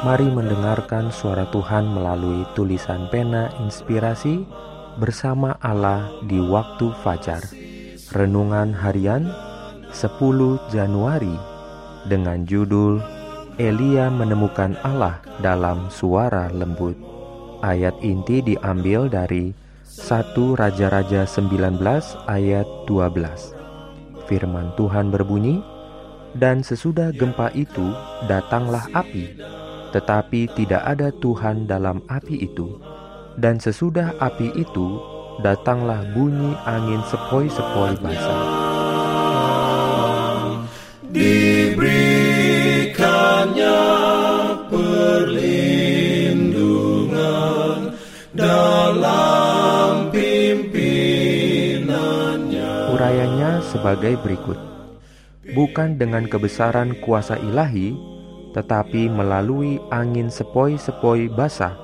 Mari mendengarkan suara Tuhan melalui tulisan pena inspirasi bersama Allah di waktu fajar. Renungan harian 10 Januari dengan judul Elia menemukan Allah dalam suara lembut. Ayat inti diambil dari 1 Raja-Raja 19 ayat 12. Firman Tuhan berbunyi, dan sesudah gempa itu datanglah api tetapi tidak ada Tuhan dalam api itu. Dan sesudah api itu, datanglah bunyi angin sepoi-sepoi basah. Diberikannya perlindungan dalam pimpinannya. Urayanya sebagai berikut. Bukan dengan kebesaran kuasa ilahi, tetapi melalui angin sepoi-sepoi basah,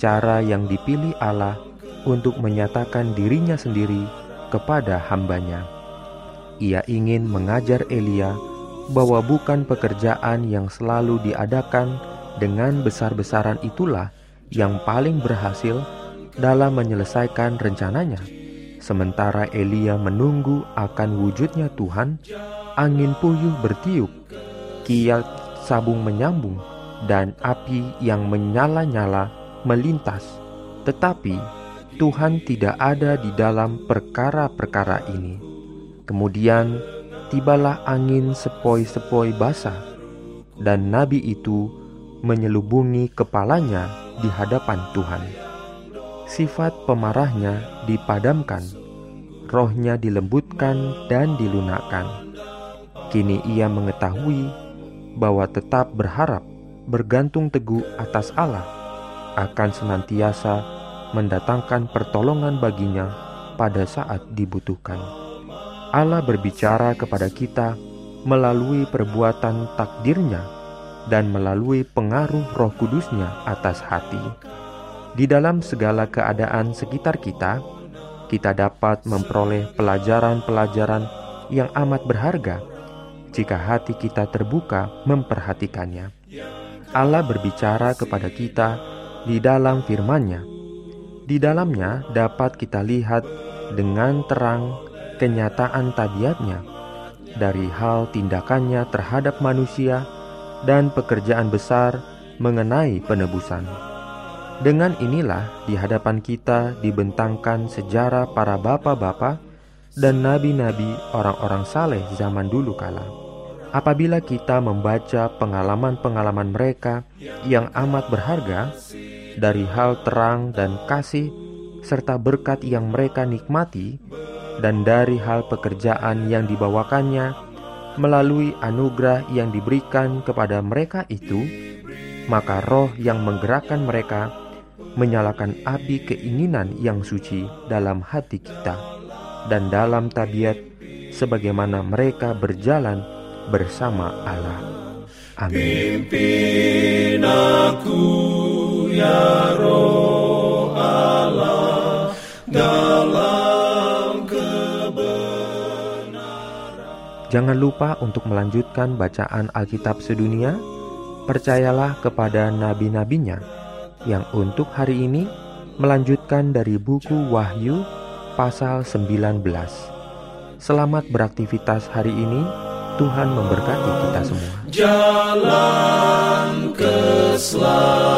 cara yang dipilih Allah untuk menyatakan dirinya sendiri kepada hambanya. Ia ingin mengajar Elia bahwa bukan pekerjaan yang selalu diadakan dengan besar-besaran itulah yang paling berhasil dalam menyelesaikan rencananya. Sementara Elia menunggu akan wujudnya Tuhan, angin puyuh bertiup, kiat sabung menyambung dan api yang menyala-nyala melintas. Tetapi Tuhan tidak ada di dalam perkara-perkara ini. Kemudian tibalah angin sepoi-sepoi basah, dan nabi itu menyelubungi kepalanya di hadapan Tuhan. Sifat pemarahnya dipadamkan, rohnya dilembutkan dan dilunakkan. Kini ia mengetahui bahwa tetap berharap bergantung teguh atas Allah akan senantiasa mendatangkan pertolongan baginya pada saat dibutuhkan. Allah berbicara kepada kita melalui perbuatan takdirnya dan melalui pengaruh roh kudusnya atas hati. Di dalam segala keadaan sekitar kita, kita dapat memperoleh pelajaran-pelajaran yang amat berharga jika hati kita terbuka memperhatikannya. Allah berbicara kepada kita di dalam firman-Nya. Di dalamnya dapat kita lihat dengan terang kenyataan tabiatnya dari hal tindakannya terhadap manusia dan pekerjaan besar mengenai penebusan. Dengan inilah di hadapan kita dibentangkan sejarah para bapa-bapa dan nabi-nabi orang-orang saleh zaman dulu kala. Apabila kita membaca pengalaman-pengalaman mereka yang amat berharga dari hal terang dan kasih serta berkat yang mereka nikmati dan dari hal pekerjaan yang dibawakannya melalui anugerah yang diberikan kepada mereka itu, maka roh yang menggerakkan mereka menyalakan api keinginan yang suci dalam hati kita dan dalam tabiat sebagaimana mereka berjalan bersama Allah. Amin. Pimpin aku ya roh Allah dalam kebenaran. Jangan lupa untuk melanjutkan bacaan Alkitab sedunia. Percayalah kepada nabi-nabinya yang untuk hari ini melanjutkan dari buku Wahyu pasal 19. Selamat beraktivitas hari ini. Tuhan memberkati kita semua. Jalan keselamatan